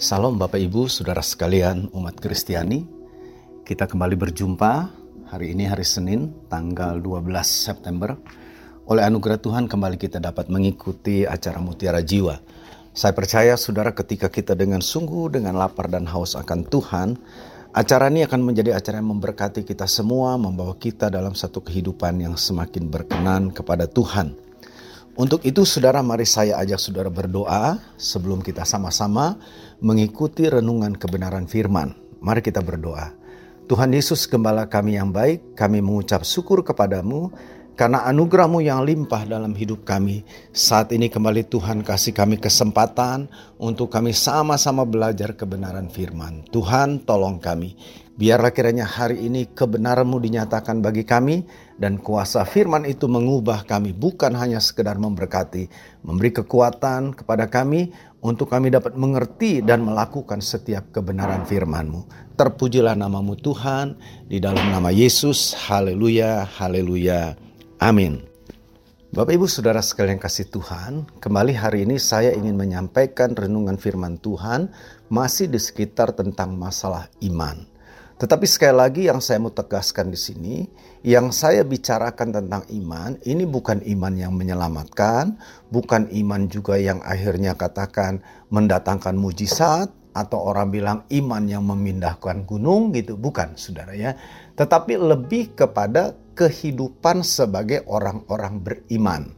Salam Bapak Ibu, Saudara sekalian umat Kristiani. Kita kembali berjumpa hari ini hari Senin tanggal 12 September. Oleh anugerah Tuhan kembali kita dapat mengikuti acara Mutiara Jiwa. Saya percaya saudara ketika kita dengan sungguh dengan lapar dan haus akan Tuhan, acara ini akan menjadi acara yang memberkati kita semua, membawa kita dalam satu kehidupan yang semakin berkenan kepada Tuhan. Untuk itu saudara mari saya ajak saudara berdoa sebelum kita sama-sama mengikuti renungan kebenaran firman. Mari kita berdoa. Tuhan Yesus Gembala kami yang baik, kami mengucap syukur kepadamu karena anugerahmu yang limpah dalam hidup kami. Saat ini kembali Tuhan kasih kami kesempatan untuk kami sama-sama belajar kebenaran firman. Tuhan tolong kami. Biarlah kiranya hari ini kebenaranmu dinyatakan bagi kami dan kuasa firman itu mengubah kami bukan hanya sekedar memberkati, memberi kekuatan kepada kami untuk kami dapat mengerti dan melakukan setiap kebenaran firman-Mu. Terpujilah namamu Tuhan, di dalam nama Yesus, haleluya, haleluya, amin. Bapak Ibu Saudara sekalian kasih Tuhan, kembali hari ini saya ingin menyampaikan renungan firman Tuhan masih di sekitar tentang masalah iman. Tetapi sekali lagi yang saya mau tegaskan di sini, yang saya bicarakan tentang iman, ini bukan iman yang menyelamatkan, bukan iman juga yang akhirnya katakan mendatangkan mujizat, atau orang bilang iman yang memindahkan gunung gitu, bukan saudara ya. Tetapi lebih kepada kehidupan sebagai orang-orang beriman.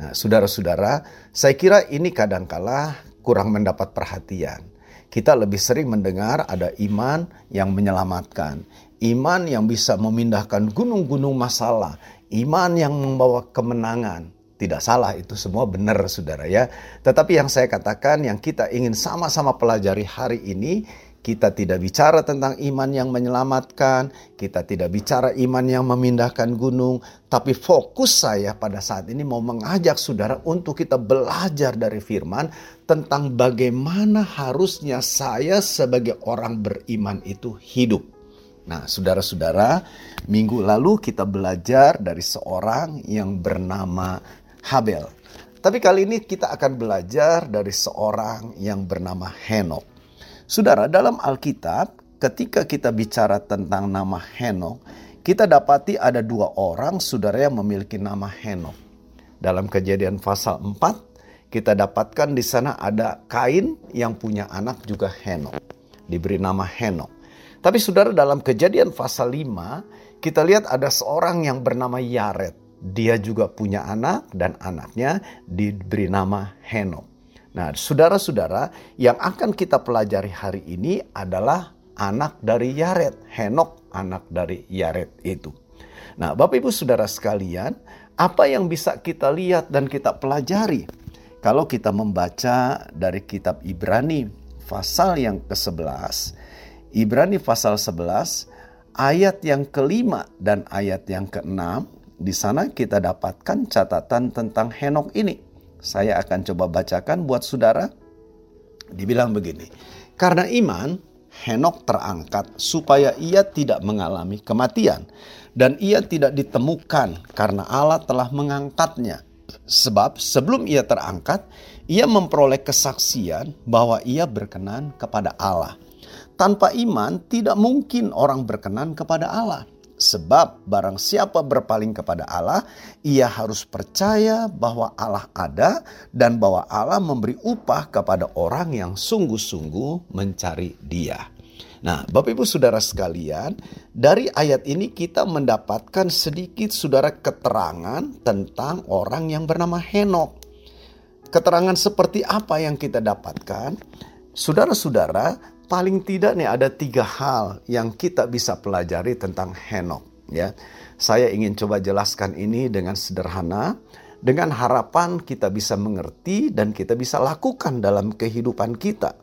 Nah saudara-saudara, saya kira ini kadangkala kurang mendapat perhatian kita lebih sering mendengar ada iman yang menyelamatkan, iman yang bisa memindahkan gunung-gunung masalah, iman yang membawa kemenangan. Tidak salah itu semua benar saudara ya. Tetapi yang saya katakan yang kita ingin sama-sama pelajari hari ini kita tidak bicara tentang iman yang menyelamatkan, kita tidak bicara iman yang memindahkan gunung, tapi fokus saya pada saat ini mau mengajak saudara untuk kita belajar dari firman tentang bagaimana harusnya saya sebagai orang beriman itu hidup. Nah, saudara-saudara, minggu lalu kita belajar dari seorang yang bernama Habel. Tapi kali ini kita akan belajar dari seorang yang bernama Henok. Saudara, dalam Alkitab, ketika kita bicara tentang nama Henok, kita dapati ada dua orang saudara yang memiliki nama Henok. Dalam kejadian pasal 4, kita dapatkan di sana ada Kain yang punya anak juga Henok. Diberi nama Henok. Tapi saudara dalam kejadian pasal 5, kita lihat ada seorang yang bernama Yaret. Dia juga punya anak dan anaknya diberi nama Henok. Nah, saudara-saudara, yang akan kita pelajari hari ini adalah anak dari Yaret, Henok, anak dari Yaret itu. Nah, Bapak Ibu Saudara sekalian, apa yang bisa kita lihat dan kita pelajari kalau kita membaca dari kitab Ibrani pasal yang ke-11. Ibrani pasal 11 ayat yang kelima dan ayat yang keenam, di sana kita dapatkan catatan tentang Henok ini. Saya akan coba bacakan buat saudara. Dibilang begini, karena iman Henok terangkat supaya ia tidak mengalami kematian dan ia tidak ditemukan karena Allah telah mengangkatnya. Sebab sebelum ia terangkat, ia memperoleh kesaksian bahwa ia berkenan kepada Allah. Tanpa iman tidak mungkin orang berkenan kepada Allah. Sebab barang siapa berpaling kepada Allah, ia harus percaya bahwa Allah ada dan bahwa Allah memberi upah kepada orang yang sungguh-sungguh mencari dia. Nah, Bapak Ibu Saudara sekalian, dari ayat ini kita mendapatkan sedikit saudara keterangan tentang orang yang bernama Henok. Keterangan seperti apa yang kita dapatkan? Saudara-saudara, paling tidak nih ada tiga hal yang kita bisa pelajari tentang Henok ya. Saya ingin coba jelaskan ini dengan sederhana dengan harapan kita bisa mengerti dan kita bisa lakukan dalam kehidupan kita.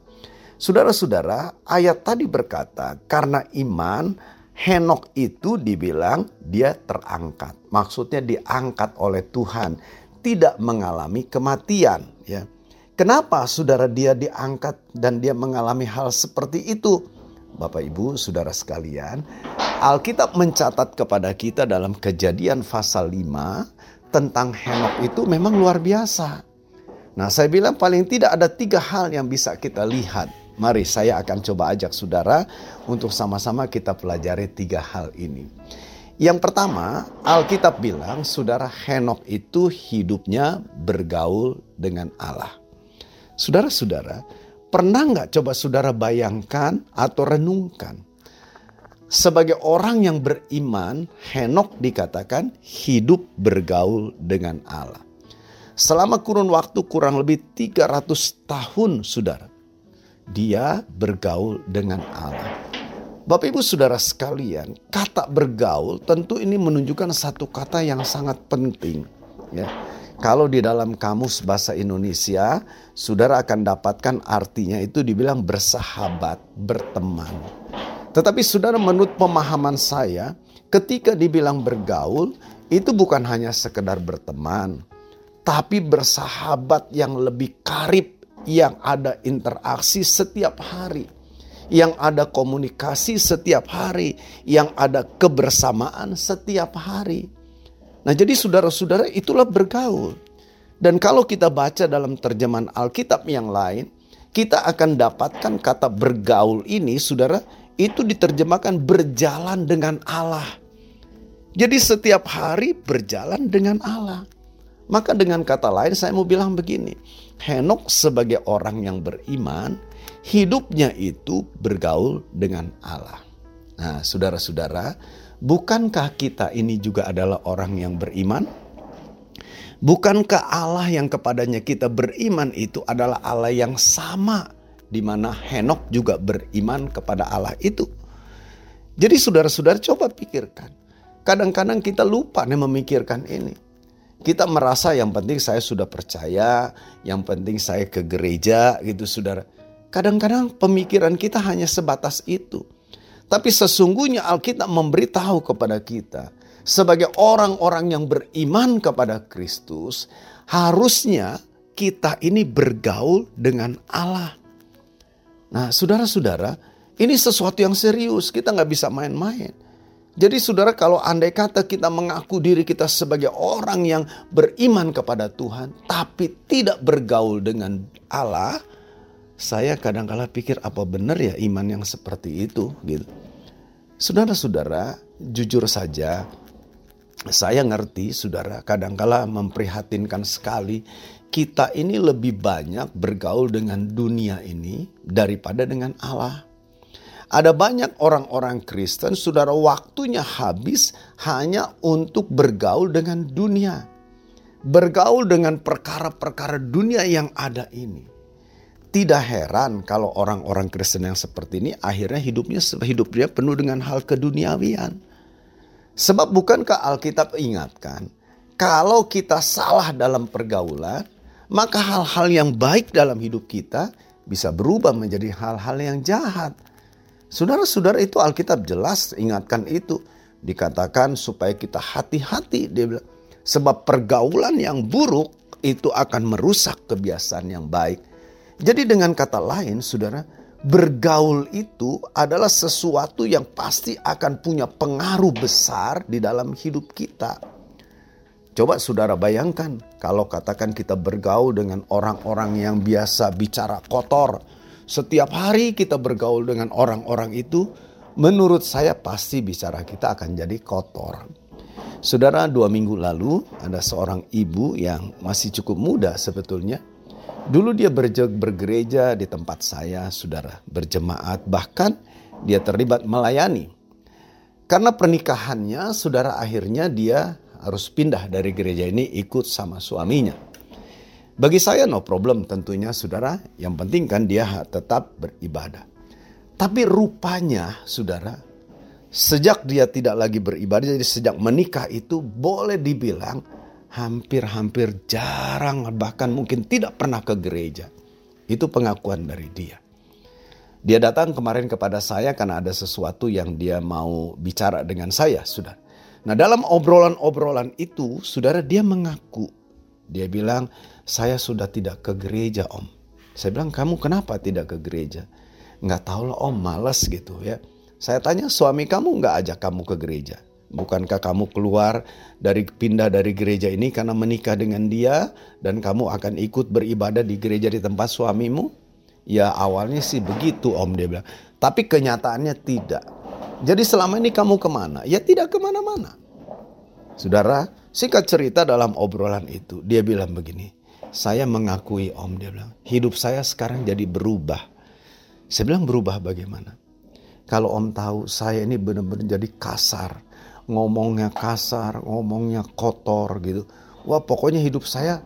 Saudara-saudara, ayat tadi berkata, karena iman Henok itu dibilang dia terangkat. Maksudnya diangkat oleh Tuhan, tidak mengalami kematian, ya. Kenapa saudara dia diangkat dan dia mengalami hal seperti itu? Bapak Ibu, saudara sekalian, Alkitab mencatat kepada kita dalam kejadian pasal 5 tentang Henok itu memang luar biasa. Nah saya bilang paling tidak ada tiga hal yang bisa kita lihat Mari saya akan coba ajak saudara untuk sama-sama kita pelajari tiga hal ini. Yang pertama, Alkitab bilang saudara Henok itu hidupnya bergaul dengan Allah. Saudara-saudara, pernah nggak coba saudara bayangkan atau renungkan? Sebagai orang yang beriman, Henok dikatakan hidup bergaul dengan Allah. Selama kurun waktu kurang lebih 300 tahun, saudara dia bergaul dengan Allah. Bapak Ibu Saudara sekalian, kata bergaul tentu ini menunjukkan satu kata yang sangat penting. Ya. Kalau di dalam kamus bahasa Indonesia, saudara akan dapatkan artinya itu dibilang bersahabat, berteman. Tetapi saudara menurut pemahaman saya, ketika dibilang bergaul, itu bukan hanya sekedar berteman, tapi bersahabat yang lebih karib yang ada interaksi setiap hari, yang ada komunikasi setiap hari, yang ada kebersamaan setiap hari. Nah, jadi saudara-saudara, itulah bergaul. Dan kalau kita baca dalam terjemahan Alkitab yang lain, kita akan dapatkan kata bergaul ini, saudara, itu diterjemahkan berjalan dengan Allah. Jadi setiap hari berjalan dengan Allah. Maka dengan kata lain saya mau bilang begini. Henok sebagai orang yang beriman, hidupnya itu bergaul dengan Allah. Nah, saudara-saudara, bukankah kita ini juga adalah orang yang beriman? Bukankah Allah yang kepadanya kita beriman itu adalah Allah yang sama di mana Henok juga beriman kepada Allah itu? Jadi saudara-saudara coba pikirkan. Kadang-kadang kita lupa nih memikirkan ini. Kita merasa yang penting saya sudah percaya, yang penting saya ke gereja gitu saudara. Kadang-kadang pemikiran kita hanya sebatas itu. Tapi sesungguhnya Alkitab memberitahu kepada kita sebagai orang-orang yang beriman kepada Kristus, harusnya kita ini bergaul dengan Allah. Nah, saudara-saudara, ini sesuatu yang serius. Kita nggak bisa main-main. Jadi saudara kalau andai kata kita mengaku diri kita sebagai orang yang beriman kepada Tuhan. Tapi tidak bergaul dengan Allah. Saya kadang-kala pikir apa benar ya iman yang seperti itu gitu. Saudara-saudara jujur saja saya ngerti saudara kadangkala memprihatinkan sekali kita ini lebih banyak bergaul dengan dunia ini daripada dengan Allah. Ada banyak orang-orang Kristen, saudara, waktunya habis hanya untuk bergaul dengan dunia, bergaul dengan perkara-perkara dunia yang ada ini. Tidak heran kalau orang-orang Kristen yang seperti ini akhirnya hidupnya hidupnya penuh dengan hal keduniawian. Sebab bukankah Alkitab ingatkan, kalau kita salah dalam pergaulan, maka hal-hal yang baik dalam hidup kita bisa berubah menjadi hal-hal yang jahat. Saudara-saudara itu Alkitab jelas ingatkan itu. Dikatakan supaya kita hati-hati. Sebab pergaulan yang buruk itu akan merusak kebiasaan yang baik. Jadi dengan kata lain saudara, bergaul itu adalah sesuatu yang pasti akan punya pengaruh besar di dalam hidup kita. Coba saudara bayangkan kalau katakan kita bergaul dengan orang-orang yang biasa bicara kotor, setiap hari kita bergaul dengan orang-orang itu, menurut saya pasti bicara kita akan jadi kotor. Saudara, dua minggu lalu ada seorang ibu yang masih cukup muda sebetulnya. Dulu dia bergereja di tempat saya, saudara, berjemaat, bahkan dia terlibat melayani. Karena pernikahannya, saudara akhirnya dia harus pindah dari gereja ini ikut sama suaminya. Bagi saya no problem tentunya saudara, yang penting kan dia tetap beribadah. Tapi rupanya saudara, sejak dia tidak lagi beribadah, jadi sejak menikah itu boleh dibilang hampir-hampir jarang bahkan mungkin tidak pernah ke gereja. Itu pengakuan dari dia. Dia datang kemarin kepada saya karena ada sesuatu yang dia mau bicara dengan saya, sudah. Nah, dalam obrolan-obrolan itu, saudara dia mengaku. Dia bilang, saya sudah tidak ke gereja om. Saya bilang kamu kenapa tidak ke gereja? Nggak tahu lah om males gitu ya. Saya tanya suami kamu nggak ajak kamu ke gereja? Bukankah kamu keluar dari pindah dari gereja ini karena menikah dengan dia dan kamu akan ikut beribadah di gereja di tempat suamimu? Ya awalnya sih begitu om dia bilang. Tapi kenyataannya tidak. Jadi selama ini kamu ke mana? Ya tidak ke mana-mana. Saudara, singkat cerita dalam obrolan itu, dia bilang begini. Saya mengakui om, dia bilang. Hidup saya sekarang jadi berubah. Saya bilang berubah bagaimana? Kalau om tahu saya ini benar-benar jadi kasar. Ngomongnya kasar, ngomongnya kotor gitu. Wah pokoknya hidup saya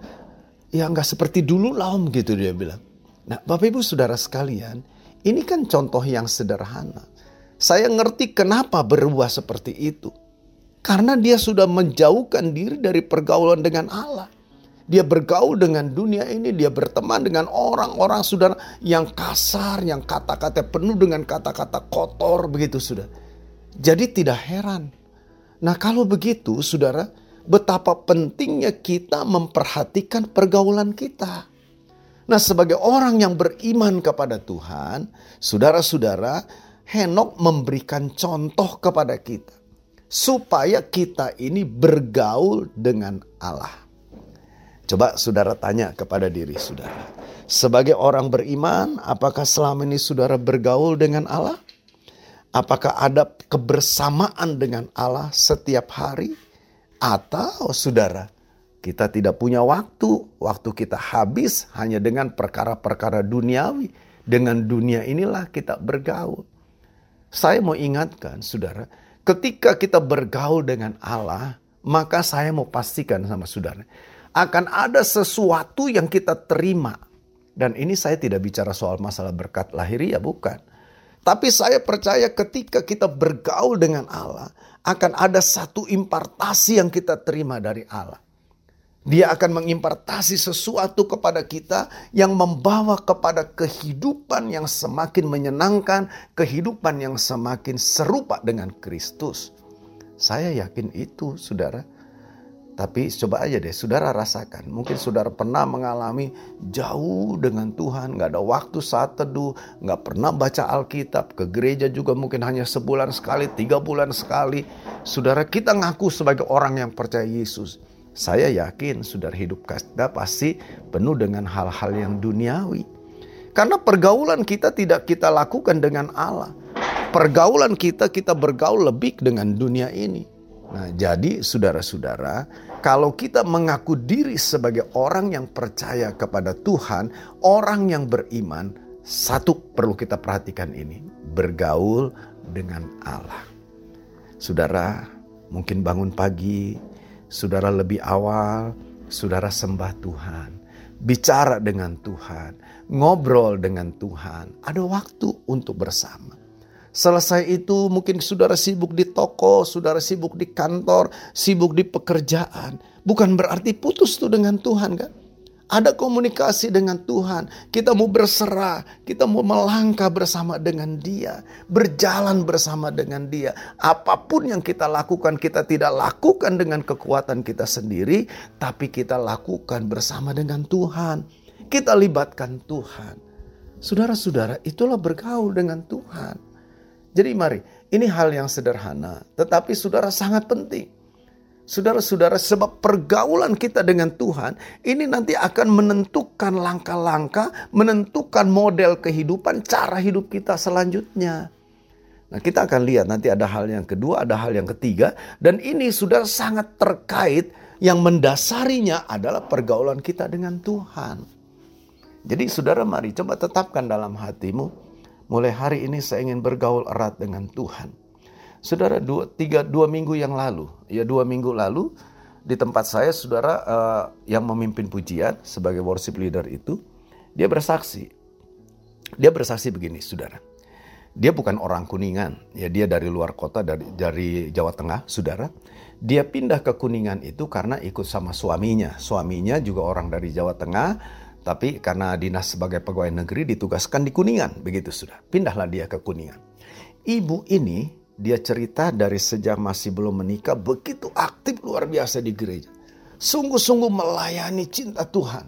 ya nggak seperti dulu lah om gitu dia bilang. Nah Bapak Ibu Saudara sekalian, ini kan contoh yang sederhana. Saya ngerti kenapa berubah seperti itu. Karena dia sudah menjauhkan diri dari pergaulan dengan Allah. Dia bergaul dengan dunia ini, dia berteman dengan orang-orang sudah yang kasar, yang kata-kata penuh dengan kata-kata kotor begitu sudah. Jadi tidak heran. Nah kalau begitu saudara, betapa pentingnya kita memperhatikan pergaulan kita. Nah sebagai orang yang beriman kepada Tuhan, saudara-saudara, Henok memberikan contoh kepada kita supaya kita ini bergaul dengan Allah. Coba saudara tanya kepada diri saudara. Sebagai orang beriman, apakah selama ini saudara bergaul dengan Allah? Apakah ada kebersamaan dengan Allah setiap hari? Atau saudara, kita tidak punya waktu, waktu kita habis hanya dengan perkara-perkara duniawi. Dengan dunia inilah kita bergaul. Saya mau ingatkan, saudara, ketika kita bergaul dengan Allah, maka saya mau pastikan sama saudara, akan ada sesuatu yang kita terima. Dan ini saya tidak bicara soal masalah berkat lahiriah, bukan. Tapi saya percaya ketika kita bergaul dengan Allah, akan ada satu impartasi yang kita terima dari Allah. Dia akan mengimpartasi sesuatu kepada kita yang membawa kepada kehidupan yang semakin menyenangkan, kehidupan yang semakin serupa dengan Kristus. Saya yakin itu, saudara. Tapi coba aja deh, saudara rasakan. Mungkin saudara pernah mengalami jauh dengan Tuhan, nggak ada waktu saat teduh, nggak pernah baca Alkitab, ke gereja juga mungkin hanya sebulan sekali, tiga bulan sekali. Saudara kita ngaku sebagai orang yang percaya Yesus. Saya yakin saudara hidup kita pasti penuh dengan hal-hal yang duniawi. Karena pergaulan kita tidak kita lakukan dengan Allah. Pergaulan kita kita bergaul lebih dengan dunia ini. Nah, jadi saudara-saudara, kalau kita mengaku diri sebagai orang yang percaya kepada Tuhan, orang yang beriman, satu perlu kita perhatikan ini, bergaul dengan Allah. Saudara, mungkin bangun pagi, saudara lebih awal, saudara sembah Tuhan, bicara dengan Tuhan, ngobrol dengan Tuhan, ada waktu untuk bersama. Selesai itu mungkin saudara sibuk di toko, saudara sibuk di kantor, sibuk di pekerjaan. Bukan berarti putus tuh dengan Tuhan kan? Ada komunikasi dengan Tuhan. Kita mau berserah, kita mau melangkah bersama dengan Dia, berjalan bersama dengan Dia. Apa pun yang kita lakukan, kita tidak lakukan dengan kekuatan kita sendiri, tapi kita lakukan bersama dengan Tuhan. Kita libatkan Tuhan. Saudara-saudara, itulah bergaul dengan Tuhan. Jadi mari, ini hal yang sederhana, tetapi saudara sangat penting. Saudara-saudara, sebab pergaulan kita dengan Tuhan ini nanti akan menentukan langkah-langkah, menentukan model kehidupan, cara hidup kita selanjutnya. Nah, kita akan lihat nanti ada hal yang kedua, ada hal yang ketiga, dan ini sudah sangat terkait yang mendasarinya adalah pergaulan kita dengan Tuhan. Jadi, saudara, mari coba tetapkan dalam hatimu, mulai hari ini saya ingin bergaul erat dengan Tuhan. Saudara dua, tiga, dua minggu yang lalu, ya dua minggu lalu di tempat saya saudara uh, yang memimpin pujian sebagai worship leader itu, dia bersaksi. Dia bersaksi begini saudara. Dia bukan orang Kuningan, ya dia dari luar kota dari dari Jawa Tengah, saudara. Dia pindah ke Kuningan itu karena ikut sama suaminya. Suaminya juga orang dari Jawa Tengah, tapi karena dinas sebagai pegawai negeri ditugaskan di Kuningan, begitu sudah. Pindahlah dia ke Kuningan. Ibu ini dia cerita dari sejak masih belum menikah begitu aktif luar biasa di gereja. Sungguh-sungguh melayani cinta Tuhan.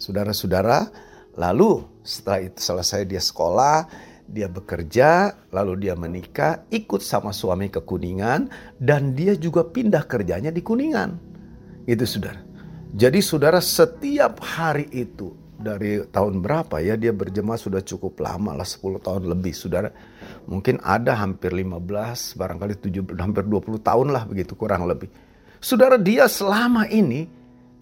Saudara-saudara, lalu setelah itu selesai dia sekolah, dia bekerja, lalu dia menikah, ikut sama suami ke Kuningan, dan dia juga pindah kerjanya di Kuningan. Itu saudara. Jadi saudara setiap hari itu dari tahun berapa ya dia berjemaah sudah cukup lama lah 10 tahun lebih saudara. Mungkin ada hampir 15 barangkali 7 hampir 20 tahun lah begitu kurang lebih. Saudara dia selama ini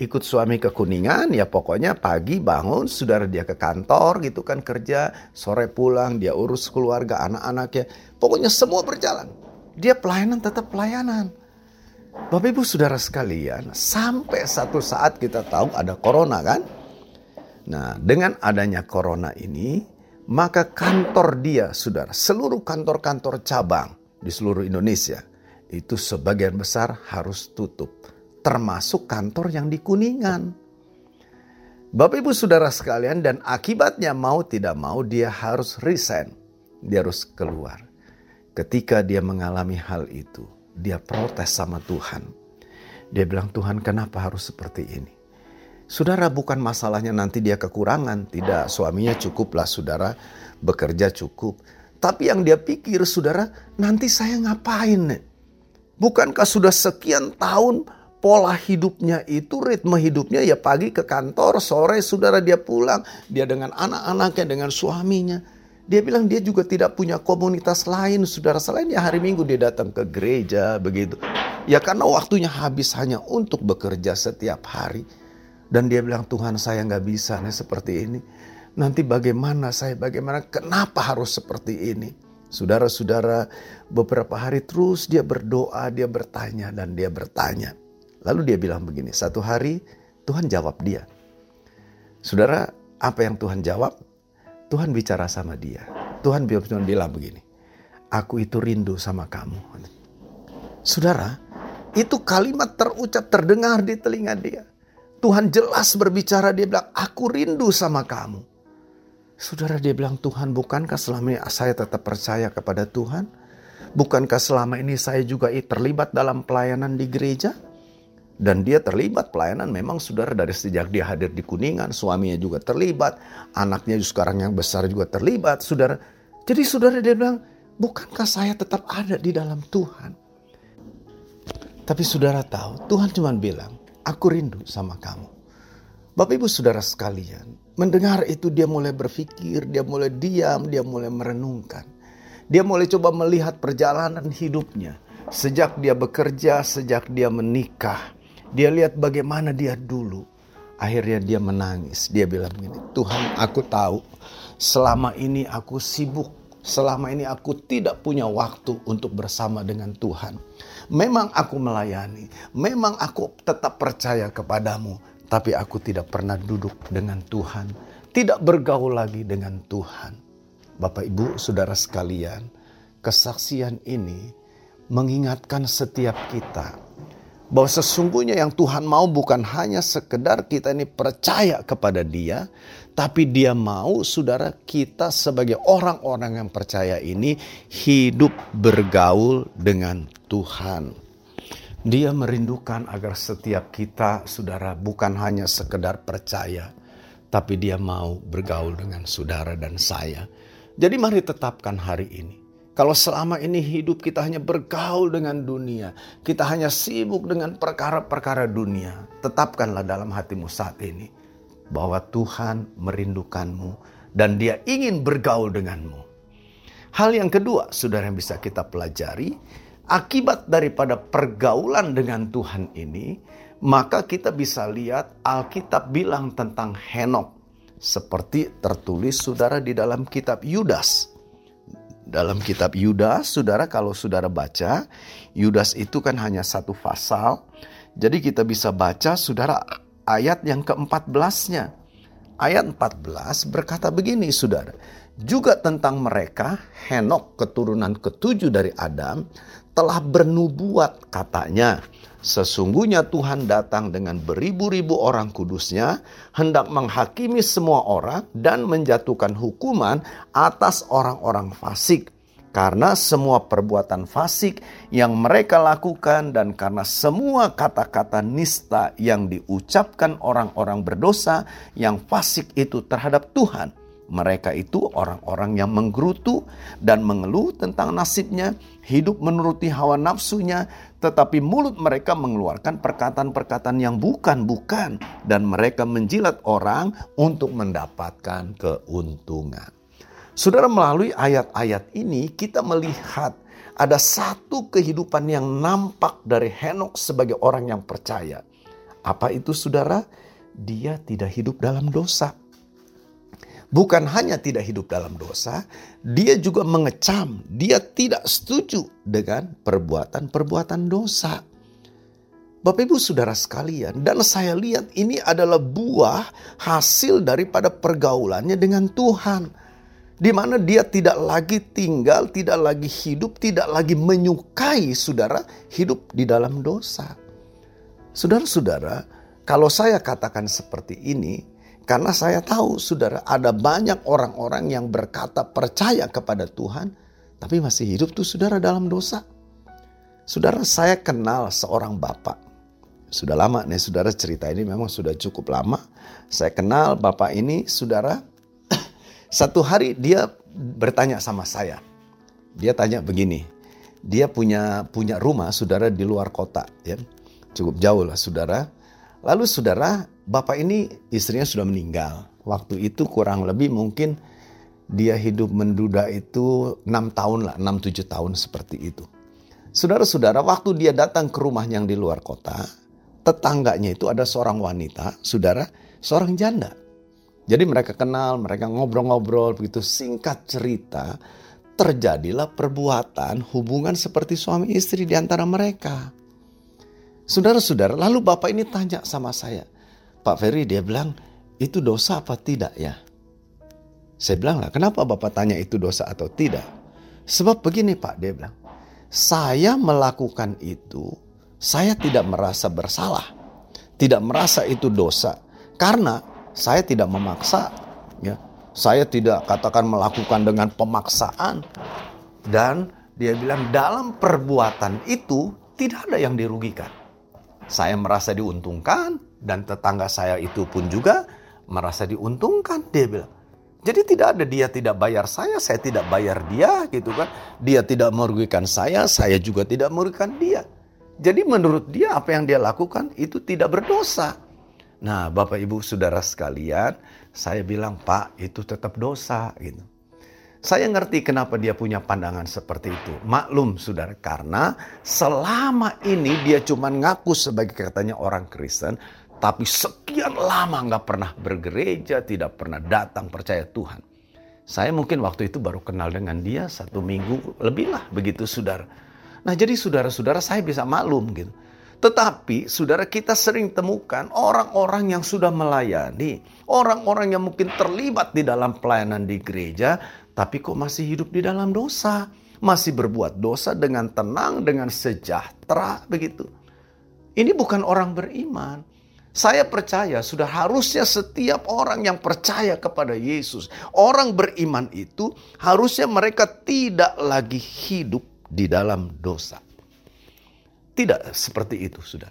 ikut suami ke Kuningan ya pokoknya pagi bangun saudara dia ke kantor gitu kan kerja sore pulang dia urus keluarga anak-anaknya pokoknya semua berjalan. Dia pelayanan tetap pelayanan Bapak Ibu Saudara sekalian, sampai satu saat kita tahu ada corona kan? Nah, dengan adanya corona ini, maka kantor dia, Saudara, seluruh kantor-kantor cabang di seluruh Indonesia itu sebagian besar harus tutup, termasuk kantor yang di Kuningan. Bapak Ibu Saudara sekalian dan akibatnya mau tidak mau dia harus resign. Dia harus keluar. Ketika dia mengalami hal itu, dia protes sama Tuhan. Dia bilang, Tuhan kenapa harus seperti ini? Saudara bukan masalahnya nanti dia kekurangan. Tidak, suaminya cukuplah saudara, bekerja cukup. Tapi yang dia pikir saudara, nanti saya ngapain? Bukankah sudah sekian tahun pola hidupnya itu, ritme hidupnya ya pagi ke kantor, sore saudara dia pulang, dia dengan anak-anaknya, dengan suaminya. Dia bilang dia juga tidak punya komunitas lain, saudara selain ya hari Minggu dia datang ke gereja begitu. Ya karena waktunya habis hanya untuk bekerja setiap hari. Dan dia bilang Tuhan saya nggak bisa nih seperti ini. Nanti bagaimana saya, bagaimana, kenapa harus seperti ini? Saudara-saudara beberapa hari terus dia berdoa, dia bertanya dan dia bertanya. Lalu dia bilang begini, satu hari Tuhan jawab dia. Saudara, apa yang Tuhan jawab? Tuhan bicara sama dia. Tuhan bilang begini, aku itu rindu sama kamu. Saudara, itu kalimat terucap terdengar di telinga dia. Tuhan jelas berbicara, dia bilang, aku rindu sama kamu. Saudara dia bilang, Tuhan bukankah selama ini saya tetap percaya kepada Tuhan? Bukankah selama ini saya juga terlibat dalam pelayanan di gereja? Dan dia terlibat pelayanan memang saudara dari sejak dia hadir di Kuningan, suaminya juga terlibat, anaknya sekarang yang besar juga terlibat, saudara. Jadi saudara dia bilang, bukankah saya tetap ada di dalam Tuhan? Tapi saudara tahu, Tuhan cuma bilang, aku rindu sama kamu. Bapak ibu saudara sekalian, mendengar itu dia mulai berpikir, dia mulai diam, dia mulai merenungkan. Dia mulai coba melihat perjalanan hidupnya. Sejak dia bekerja, sejak dia menikah, dia lihat bagaimana dia dulu. Akhirnya dia menangis. Dia bilang begini, Tuhan aku tahu selama ini aku sibuk. Selama ini aku tidak punya waktu untuk bersama dengan Tuhan. Memang aku melayani. Memang aku tetap percaya kepadamu. Tapi aku tidak pernah duduk dengan Tuhan. Tidak bergaul lagi dengan Tuhan. Bapak ibu saudara sekalian. Kesaksian ini mengingatkan setiap kita bahwa sesungguhnya yang Tuhan mau bukan hanya sekedar kita ini percaya kepada Dia, tapi Dia mau saudara kita sebagai orang-orang yang percaya ini hidup bergaul dengan Tuhan. Dia merindukan agar setiap kita saudara bukan hanya sekedar percaya, tapi Dia mau bergaul dengan saudara dan saya. Jadi mari tetapkan hari ini kalau selama ini hidup kita hanya bergaul dengan dunia, kita hanya sibuk dengan perkara-perkara dunia, tetapkanlah dalam hatimu saat ini bahwa Tuhan merindukanmu dan Dia ingin bergaul denganmu. Hal yang kedua, saudara yang bisa kita pelajari, akibat daripada pergaulan dengan Tuhan ini, maka kita bisa lihat Alkitab bilang tentang Henok seperti tertulis saudara di dalam kitab Yudas dalam kitab Yudas, saudara kalau saudara baca, Yudas itu kan hanya satu pasal. Jadi kita bisa baca saudara ayat yang ke-14-nya. Ayat 14 berkata begini saudara. Juga tentang mereka, Henok keturunan ketujuh dari Adam, telah bernubuat katanya. Sesungguhnya Tuhan datang dengan beribu-ribu orang kudusnya, hendak menghakimi semua orang dan menjatuhkan hukuman atas orang-orang fasik. Karena semua perbuatan fasik yang mereka lakukan dan karena semua kata-kata nista yang diucapkan orang-orang berdosa yang fasik itu terhadap Tuhan. Mereka itu orang-orang yang menggerutu dan mengeluh tentang nasibnya, hidup menuruti hawa nafsunya, tetapi mulut mereka mengeluarkan perkataan-perkataan yang bukan-bukan, dan mereka menjilat orang untuk mendapatkan keuntungan. Saudara, melalui ayat-ayat ini kita melihat ada satu kehidupan yang nampak dari Henok sebagai orang yang percaya. Apa itu, saudara? Dia tidak hidup dalam dosa bukan hanya tidak hidup dalam dosa, dia juga mengecam, dia tidak setuju dengan perbuatan-perbuatan dosa. Bapak Ibu Saudara sekalian, dan saya lihat ini adalah buah hasil daripada pergaulannya dengan Tuhan. Di mana dia tidak lagi tinggal, tidak lagi hidup, tidak lagi menyukai saudara hidup di dalam dosa. Saudara-saudara, kalau saya katakan seperti ini, karena saya tahu saudara ada banyak orang-orang yang berkata percaya kepada Tuhan. Tapi masih hidup tuh saudara dalam dosa. Saudara saya kenal seorang bapak. Sudah lama nih saudara cerita ini memang sudah cukup lama. Saya kenal bapak ini saudara. Satu hari dia bertanya sama saya. Dia tanya begini. Dia punya punya rumah saudara di luar kota ya. Cukup jauh lah saudara. Lalu saudara bapak ini istrinya sudah meninggal. Waktu itu kurang lebih mungkin dia hidup menduda itu 6 tahun lah, 6-7 tahun seperti itu. Saudara-saudara, waktu dia datang ke rumah yang di luar kota, tetangganya itu ada seorang wanita, saudara, seorang janda. Jadi mereka kenal, mereka ngobrol-ngobrol begitu singkat cerita, terjadilah perbuatan hubungan seperti suami istri di antara mereka. Saudara-saudara, lalu bapak ini tanya sama saya, Pak Ferry dia bilang, itu dosa apa tidak ya? Saya bilang lah, kenapa Bapak tanya itu dosa atau tidak? Sebab begini Pak, dia bilang, saya melakukan itu, saya tidak merasa bersalah. Tidak merasa itu dosa. Karena saya tidak memaksa. ya Saya tidak katakan melakukan dengan pemaksaan. Dan dia bilang dalam perbuatan itu tidak ada yang dirugikan. Saya merasa diuntungkan, dan tetangga saya itu pun juga merasa diuntungkan, dia bilang. Jadi tidak ada dia tidak bayar saya, saya tidak bayar dia gitu kan. Dia tidak merugikan saya, saya juga tidak merugikan dia. Jadi menurut dia apa yang dia lakukan itu tidak berdosa. Nah Bapak Ibu Saudara sekalian, saya bilang Pak itu tetap dosa gitu. Saya ngerti kenapa dia punya pandangan seperti itu. Maklum saudara, karena selama ini dia cuma ngaku sebagai katanya orang Kristen, tapi sekian lama nggak pernah bergereja, tidak pernah datang percaya Tuhan. Saya mungkin waktu itu baru kenal dengan dia satu minggu lebih lah begitu saudara. Nah jadi saudara-saudara saya bisa maklum gitu. Tetapi saudara kita sering temukan orang-orang yang sudah melayani. Orang-orang yang mungkin terlibat di dalam pelayanan di gereja. Tapi kok masih hidup di dalam dosa. Masih berbuat dosa dengan tenang, dengan sejahtera begitu. Ini bukan orang beriman. Saya percaya sudah harusnya setiap orang yang percaya kepada Yesus, orang beriman itu harusnya mereka tidak lagi hidup di dalam dosa. Tidak seperti itu, sudah.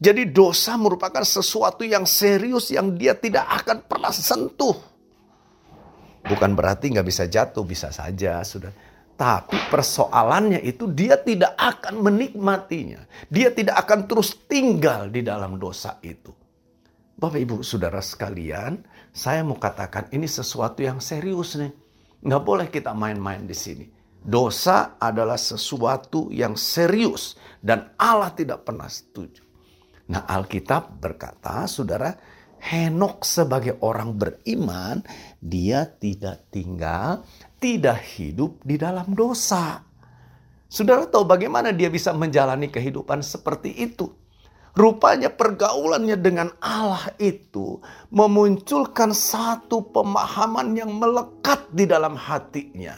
Jadi dosa merupakan sesuatu yang serius yang dia tidak akan pernah sentuh. Bukan berarti nggak bisa jatuh, bisa saja, sudah. Tapi persoalannya itu dia tidak akan menikmatinya. Dia tidak akan terus tinggal di dalam dosa itu. Bapak ibu saudara sekalian, saya mau katakan ini sesuatu yang serius nih. Nggak boleh kita main-main di sini. Dosa adalah sesuatu yang serius dan Allah tidak pernah setuju. Nah Alkitab berkata, saudara, Henok sebagai orang beriman, dia tidak tinggal, tidak hidup di dalam dosa. Saudara tahu bagaimana dia bisa menjalani kehidupan seperti itu? Rupanya pergaulannya dengan Allah itu memunculkan satu pemahaman yang melekat di dalam hatinya.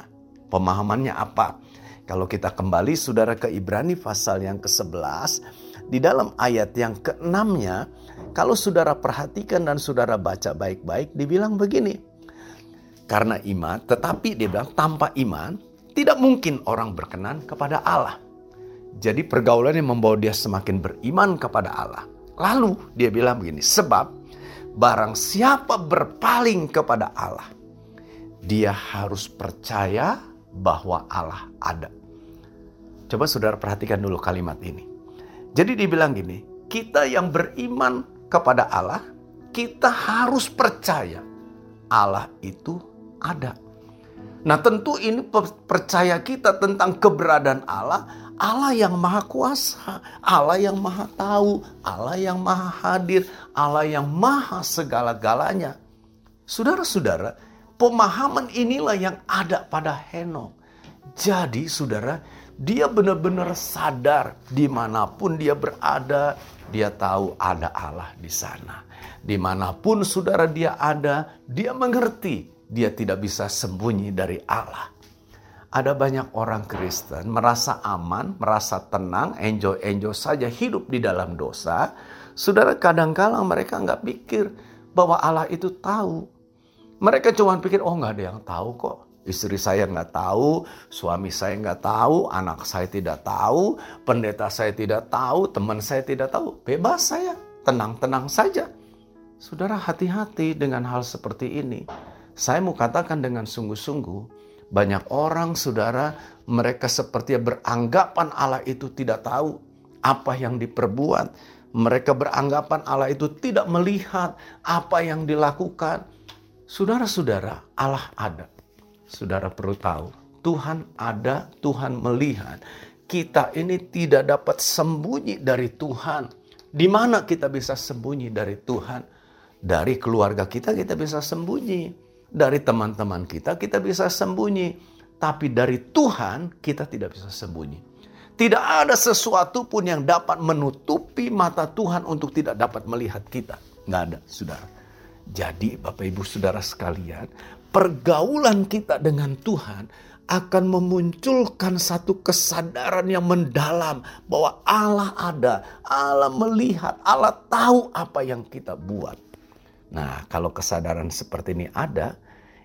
Pemahamannya apa? Kalau kita kembali saudara ke Ibrani pasal yang ke-11, di dalam ayat yang ke-6-nya, kalau saudara perhatikan dan saudara baca baik-baik, dibilang begini. Karena iman, tetapi dia bilang tanpa iman, tidak mungkin orang berkenan kepada Allah. Jadi pergaulan yang membawa dia semakin beriman kepada Allah. Lalu dia bilang begini, sebab barang siapa berpaling kepada Allah, dia harus percaya bahwa Allah ada. Coba saudara perhatikan dulu kalimat ini. Jadi dibilang gini, kita yang beriman kepada Allah, kita harus percaya Allah itu ada. Nah tentu ini percaya kita tentang keberadaan Allah, Allah yang maha kuasa, Allah yang maha tahu, Allah yang maha hadir, Allah yang maha segala-galanya. Saudara-saudara, pemahaman inilah yang ada pada Henok. Jadi saudara, dia benar-benar sadar di mana pun dia berada, dia tahu ada Allah di sana. Di mana pun saudara dia ada, dia mengerti dia tidak bisa sembunyi dari Allah. Ada banyak orang Kristen merasa aman, merasa tenang, enjoy-enjoy saja hidup di dalam dosa. Saudara kadang-kala mereka nggak pikir bahwa Allah itu tahu. Mereka cuma pikir, oh nggak ada yang tahu kok Istri saya nggak tahu, suami saya nggak tahu, anak saya tidak tahu, pendeta saya tidak tahu, teman saya tidak tahu. Bebas saya, tenang-tenang saja. Saudara hati-hati dengan hal seperti ini. Saya mau katakan dengan sungguh-sungguh, banyak orang saudara mereka seperti beranggapan Allah itu tidak tahu apa yang diperbuat. Mereka beranggapan Allah itu tidak melihat apa yang dilakukan. Saudara-saudara, Allah ada. Saudara perlu tahu, Tuhan ada, Tuhan melihat. Kita ini tidak dapat sembunyi dari Tuhan. Di mana kita bisa sembunyi dari Tuhan? Dari keluarga kita kita bisa sembunyi. Dari teman-teman kita kita bisa sembunyi. Tapi dari Tuhan kita tidak bisa sembunyi. Tidak ada sesuatu pun yang dapat menutupi mata Tuhan untuk tidak dapat melihat kita. Nggak ada, saudara. Jadi Bapak Ibu Saudara sekalian, pergaulan kita dengan Tuhan akan memunculkan satu kesadaran yang mendalam bahwa Allah ada, Allah melihat, Allah tahu apa yang kita buat. Nah, kalau kesadaran seperti ini ada,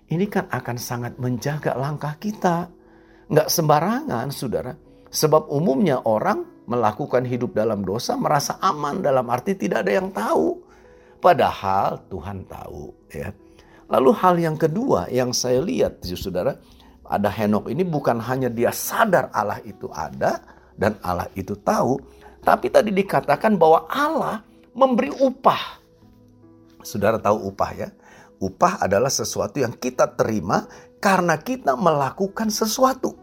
ini kan akan sangat menjaga langkah kita. Nggak sembarangan, saudara. Sebab umumnya orang melakukan hidup dalam dosa merasa aman dalam arti tidak ada yang tahu. Padahal Tuhan tahu, ya. Lalu hal yang kedua yang saya lihat, saudara, ada Henok ini bukan hanya dia sadar Allah itu ada dan Allah itu tahu, tapi tadi dikatakan bahwa Allah memberi upah. Saudara tahu upah ya? Upah adalah sesuatu yang kita terima karena kita melakukan sesuatu.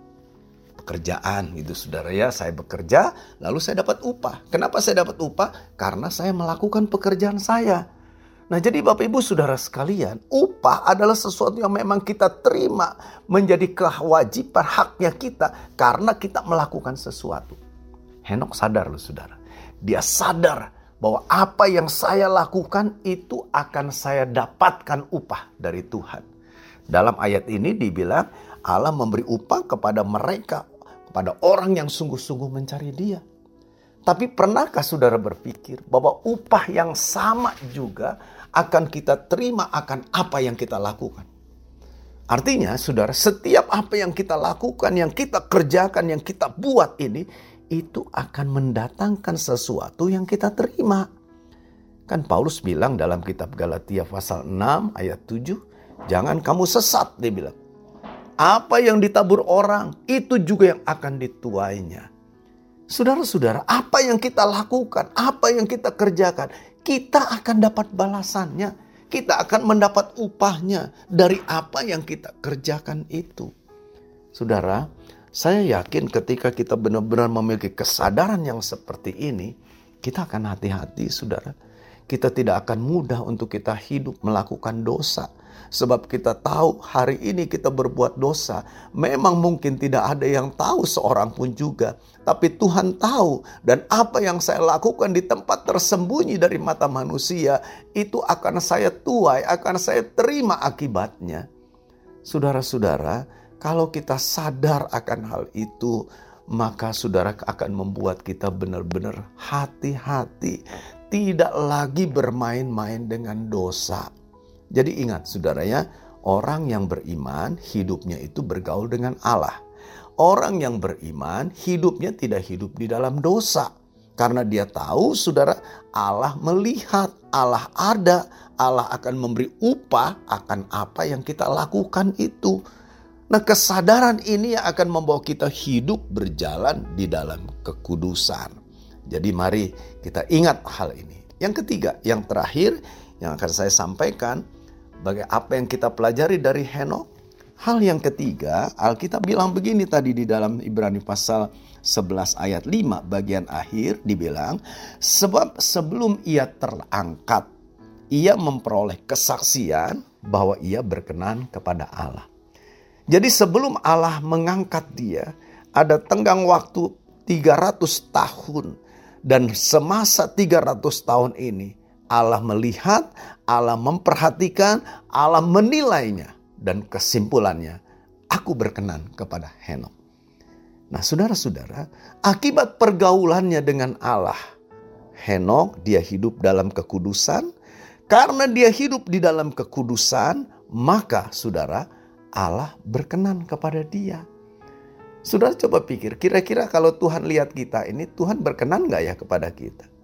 Pekerjaan gitu saudara ya, saya bekerja lalu saya dapat upah. Kenapa saya dapat upah? Karena saya melakukan pekerjaan saya. Nah jadi Bapak Ibu Saudara sekalian, upah adalah sesuatu yang memang kita terima menjadi kewajiban haknya kita karena kita melakukan sesuatu. Henok sadar loh saudara. Dia sadar bahwa apa yang saya lakukan itu akan saya dapatkan upah dari Tuhan. Dalam ayat ini dibilang Allah memberi upah kepada mereka, kepada orang yang sungguh-sungguh mencari dia. Tapi pernahkah saudara berpikir bahwa upah yang sama juga akan kita terima akan apa yang kita lakukan. Artinya, saudara, setiap apa yang kita lakukan, yang kita kerjakan, yang kita buat ini, itu akan mendatangkan sesuatu yang kita terima. Kan Paulus bilang dalam kitab Galatia pasal 6 ayat 7, jangan kamu sesat, dia bilang. Apa yang ditabur orang, itu juga yang akan dituainya. Saudara-saudara, apa yang kita lakukan, apa yang kita kerjakan, kita akan dapat balasannya. Kita akan mendapat upahnya dari apa yang kita kerjakan itu. Saudara, saya yakin ketika kita benar-benar memiliki kesadaran yang seperti ini, kita akan hati-hati, saudara. Kita tidak akan mudah untuk kita hidup melakukan dosa Sebab kita tahu hari ini kita berbuat dosa. Memang mungkin tidak ada yang tahu seorang pun juga. Tapi Tuhan tahu. Dan apa yang saya lakukan di tempat tersembunyi dari mata manusia. Itu akan saya tuai, akan saya terima akibatnya. Saudara-saudara, kalau kita sadar akan hal itu, maka saudara akan membuat kita benar-benar hati-hati. Tidak lagi bermain-main dengan dosa. Jadi ingat saudara ya, orang yang beriman hidupnya itu bergaul dengan Allah. Orang yang beriman hidupnya tidak hidup di dalam dosa. Karena dia tahu saudara Allah melihat, Allah ada, Allah akan memberi upah akan apa yang kita lakukan itu. Nah kesadaran ini yang akan membawa kita hidup berjalan di dalam kekudusan. Jadi mari kita ingat hal ini. Yang ketiga, yang terakhir yang akan saya sampaikan, bagaimana apa yang kita pelajari dari Henok. Hal yang ketiga, Alkitab bilang begini tadi di dalam Ibrani pasal 11 ayat 5 bagian akhir dibilang sebab sebelum ia terangkat ia memperoleh kesaksian bahwa ia berkenan kepada Allah. Jadi sebelum Allah mengangkat dia ada tenggang waktu 300 tahun dan semasa 300 tahun ini Allah melihat, Allah memperhatikan, Allah menilainya dan kesimpulannya aku berkenan kepada Henok. Nah, saudara-saudara, akibat pergaulannya dengan Allah, Henok dia hidup dalam kekudusan. Karena dia hidup di dalam kekudusan, maka saudara, Allah berkenan kepada dia. Saudara coba pikir, kira-kira kalau Tuhan lihat kita ini, Tuhan berkenan gak ya kepada kita?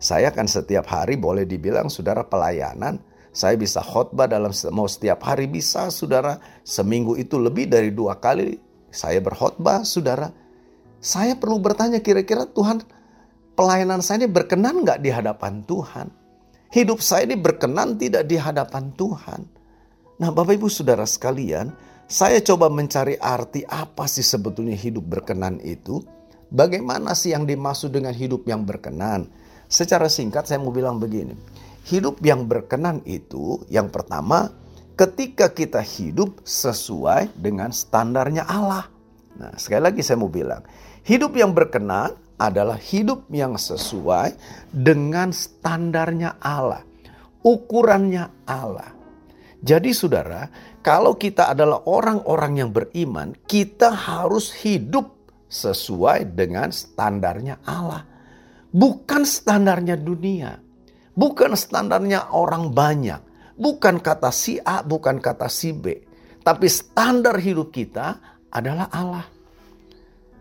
Saya kan setiap hari boleh dibilang saudara pelayanan, saya bisa khotbah dalam mau setiap hari bisa saudara, seminggu itu lebih dari dua kali saya berkhotbah, saudara. Saya perlu bertanya kira-kira Tuhan pelayanan saya ini berkenan nggak di hadapan Tuhan? Hidup saya ini berkenan tidak di hadapan Tuhan? Nah Bapak Ibu Saudara sekalian, saya coba mencari arti apa sih sebetulnya hidup berkenan itu? Bagaimana sih yang dimaksud dengan hidup yang berkenan? Secara singkat saya mau bilang begini. Hidup yang berkenan itu yang pertama ketika kita hidup sesuai dengan standarnya Allah. Nah, sekali lagi saya mau bilang, hidup yang berkenan adalah hidup yang sesuai dengan standarnya Allah, ukurannya Allah. Jadi saudara, kalau kita adalah orang-orang yang beriman, kita harus hidup sesuai dengan standarnya Allah. Bukan standarnya dunia. Bukan standarnya orang banyak Bukan kata si A, bukan kata si B. Tapi standar hidup kita adalah Allah.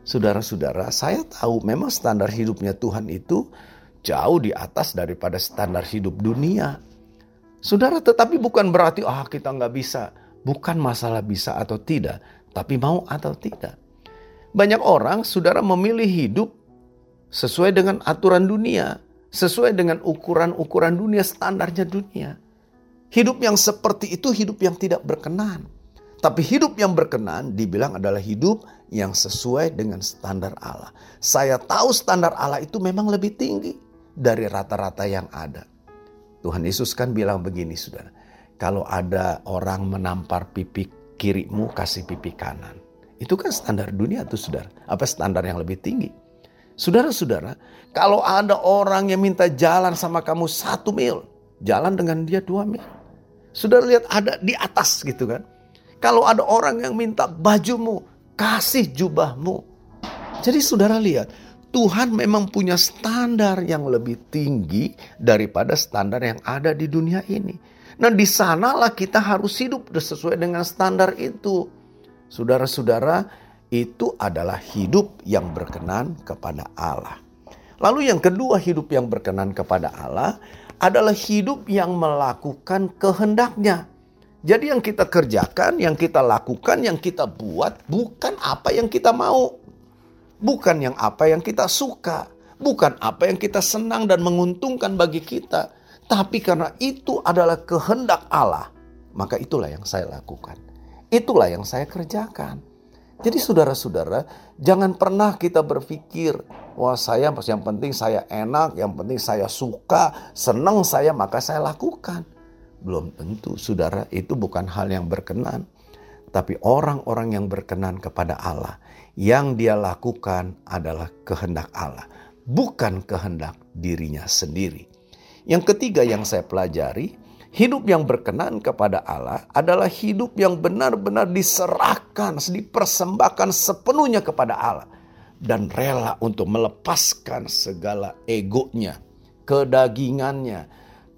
Saudara-saudara, saya tahu memang standar hidupnya Tuhan itu jauh di atas daripada standar hidup dunia. Saudara, tetapi bukan berarti ah kita nggak bisa. Bukan masalah bisa atau tidak, tapi mau atau tidak. Banyak orang, saudara memilih hidup sesuai dengan aturan dunia, sesuai dengan ukuran-ukuran dunia, standarnya dunia. Hidup yang seperti itu hidup yang tidak berkenan. Tapi hidup yang berkenan dibilang adalah hidup yang sesuai dengan standar Allah. Saya tahu standar Allah itu memang lebih tinggi dari rata-rata yang ada. Tuhan Yesus kan bilang begini saudara. Kalau ada orang menampar pipi kirimu kasih pipi kanan. Itu kan standar dunia tuh saudara. Apa standar yang lebih tinggi? Saudara-saudara, kalau ada orang yang minta jalan sama kamu satu mil, jalan dengan dia dua mil. Sudah lihat ada di atas gitu kan. Kalau ada orang yang minta bajumu, kasih jubahmu. Jadi saudara lihat, Tuhan memang punya standar yang lebih tinggi daripada standar yang ada di dunia ini. Nah di sanalah kita harus hidup sesuai dengan standar itu. Saudara-saudara, itu adalah hidup yang berkenan kepada Allah. Lalu yang kedua hidup yang berkenan kepada Allah adalah hidup yang melakukan kehendaknya. Jadi yang kita kerjakan, yang kita lakukan, yang kita buat bukan apa yang kita mau. Bukan yang apa yang kita suka. Bukan apa yang kita senang dan menguntungkan bagi kita. Tapi karena itu adalah kehendak Allah. Maka itulah yang saya lakukan. Itulah yang saya kerjakan. Jadi saudara-saudara, jangan pernah kita berpikir, wah saya yang penting saya enak, yang penting saya suka, senang saya maka saya lakukan. Belum tentu saudara, itu bukan hal yang berkenan. Tapi orang-orang yang berkenan kepada Allah, yang dia lakukan adalah kehendak Allah, bukan kehendak dirinya sendiri. Yang ketiga yang saya pelajari, Hidup yang berkenan kepada Allah adalah hidup yang benar-benar diserahkan, dipersembahkan sepenuhnya kepada Allah. Dan rela untuk melepaskan segala egonya, kedagingannya,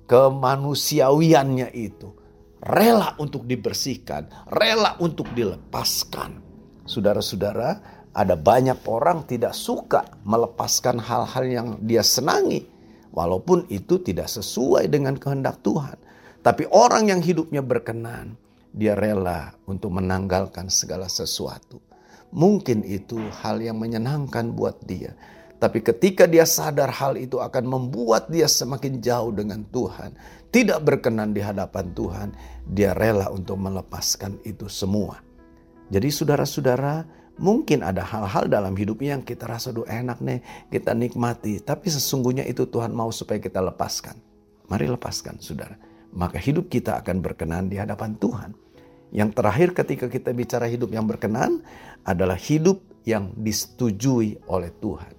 kemanusiawiannya itu. Rela untuk dibersihkan, rela untuk dilepaskan. Saudara-saudara, ada banyak orang tidak suka melepaskan hal-hal yang dia senangi, walaupun itu tidak sesuai dengan kehendak Tuhan. Tapi orang yang hidupnya berkenan, dia rela untuk menanggalkan segala sesuatu. Mungkin itu hal yang menyenangkan buat dia. Tapi ketika dia sadar hal itu akan membuat dia semakin jauh dengan Tuhan, tidak berkenan di hadapan Tuhan, dia rela untuk melepaskan itu semua. Jadi saudara-saudara, mungkin ada hal-hal dalam hidupnya yang kita rasa duh enak nih, kita nikmati. Tapi sesungguhnya itu Tuhan mau supaya kita lepaskan. Mari lepaskan saudara. Maka hidup kita akan berkenan di hadapan Tuhan. Yang terakhir ketika kita bicara hidup yang berkenan adalah hidup yang disetujui oleh Tuhan.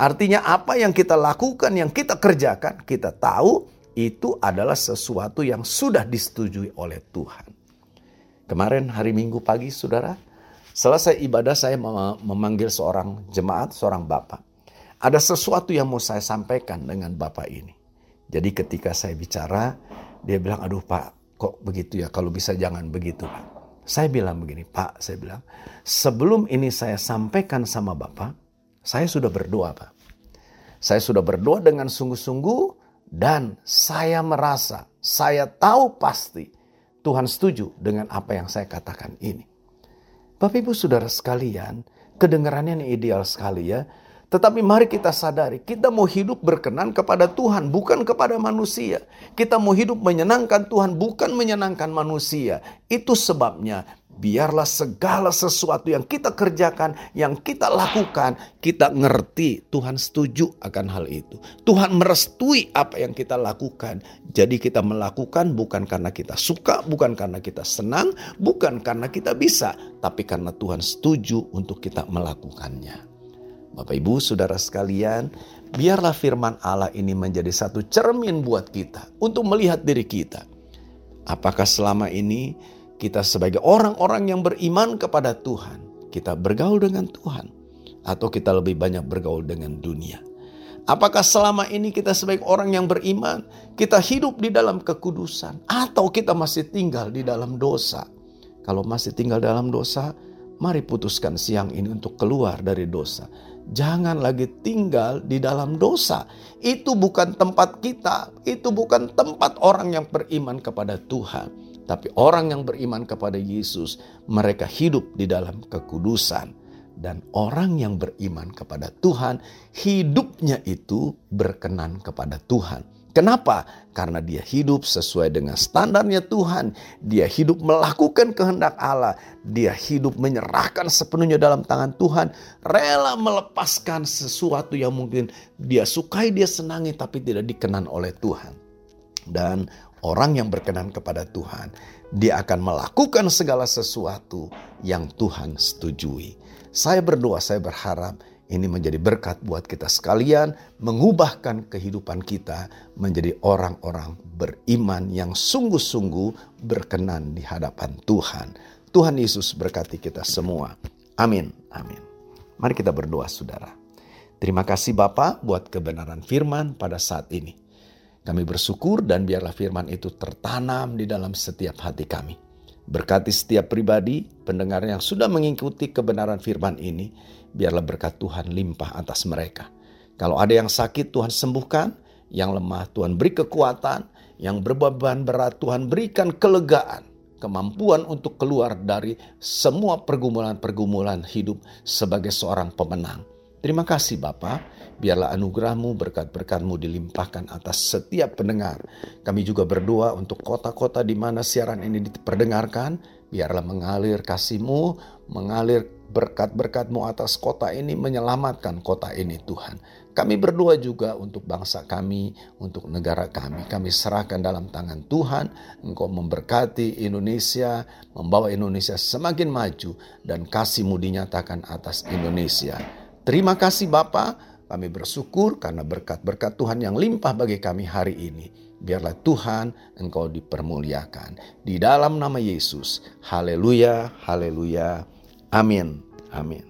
Artinya apa yang kita lakukan, yang kita kerjakan, kita tahu itu adalah sesuatu yang sudah disetujui oleh Tuhan. Kemarin hari Minggu pagi saudara, selesai ibadah saya memanggil seorang jemaat, seorang bapak. Ada sesuatu yang mau saya sampaikan dengan bapak ini. Jadi ketika saya bicara, dia bilang, aduh pak, kok begitu ya, kalau bisa jangan begitu pak. Saya bilang begini, pak, saya bilang, sebelum ini saya sampaikan sama bapak, saya sudah berdoa pak. Saya sudah berdoa dengan sungguh-sungguh dan saya merasa, saya tahu pasti Tuhan setuju dengan apa yang saya katakan ini. Bapak Ibu Saudara sekalian, kedengarannya ini ideal sekali ya. Tetapi mari kita sadari, kita mau hidup berkenan kepada Tuhan, bukan kepada manusia. Kita mau hidup menyenangkan Tuhan, bukan menyenangkan manusia. Itu sebabnya biarlah segala sesuatu yang kita kerjakan, yang kita lakukan, kita ngerti Tuhan setuju akan hal itu. Tuhan merestui apa yang kita lakukan. Jadi kita melakukan bukan karena kita suka, bukan karena kita senang, bukan karena kita bisa, tapi karena Tuhan setuju untuk kita melakukannya. Bapak Ibu, Saudara sekalian, biarlah firman Allah ini menjadi satu cermin buat kita untuk melihat diri kita. Apakah selama ini kita sebagai orang-orang yang beriman kepada Tuhan, kita bergaul dengan Tuhan, atau kita lebih banyak bergaul dengan dunia. Apakah selama ini kita sebagai orang yang beriman, kita hidup di dalam kekudusan, atau kita masih tinggal di dalam dosa? Kalau masih tinggal dalam dosa, mari putuskan siang ini untuk keluar dari dosa. Jangan lagi tinggal di dalam dosa. Itu bukan tempat kita, itu bukan tempat orang yang beriman kepada Tuhan. Tapi orang yang beriman kepada Yesus, mereka hidup di dalam kekudusan. Dan orang yang beriman kepada Tuhan, hidupnya itu berkenan kepada Tuhan. Kenapa? Karena dia hidup sesuai dengan standarnya Tuhan. Dia hidup melakukan kehendak Allah. Dia hidup menyerahkan sepenuhnya dalam tangan Tuhan. Rela melepaskan sesuatu yang mungkin dia sukai, dia senangi, tapi tidak dikenan oleh Tuhan. Dan orang yang berkenan kepada Tuhan, dia akan melakukan segala sesuatu yang Tuhan setujui. Saya berdoa, saya berharap ini menjadi berkat buat kita sekalian, mengubahkan kehidupan kita menjadi orang-orang beriman yang sungguh-sungguh berkenan di hadapan Tuhan. Tuhan Yesus berkati kita semua. Amin. Amin. Mari kita berdoa, saudara. Terima kasih Bapak buat kebenaran firman pada saat ini. Kami bersyukur dan biarlah firman itu tertanam di dalam setiap hati kami. Berkati setiap pribadi, pendengar yang sudah mengikuti kebenaran firman ini, biarlah berkat Tuhan limpah atas mereka. Kalau ada yang sakit Tuhan sembuhkan, yang lemah Tuhan beri kekuatan, yang berbeban berat Tuhan berikan kelegaan, kemampuan untuk keluar dari semua pergumulan-pergumulan hidup sebagai seorang pemenang. Terima kasih Bapak, biarlah anugerahmu, berkat-berkatmu dilimpahkan atas setiap pendengar. Kami juga berdoa untuk kota-kota di mana siaran ini diperdengarkan, biarlah mengalir kasihmu, mengalir berkat-berkatmu atas kota ini, menyelamatkan kota ini Tuhan. Kami berdoa juga untuk bangsa kami, untuk negara kami. Kami serahkan dalam tangan Tuhan, Engkau memberkati Indonesia, membawa Indonesia semakin maju, dan kasihmu dinyatakan atas Indonesia. Terima kasih Bapa, kami bersyukur karena berkat-berkat Tuhan yang limpah bagi kami hari ini. Biarlah Tuhan Engkau dipermuliakan. Di dalam nama Yesus. Haleluya, haleluya. Amin. Amin.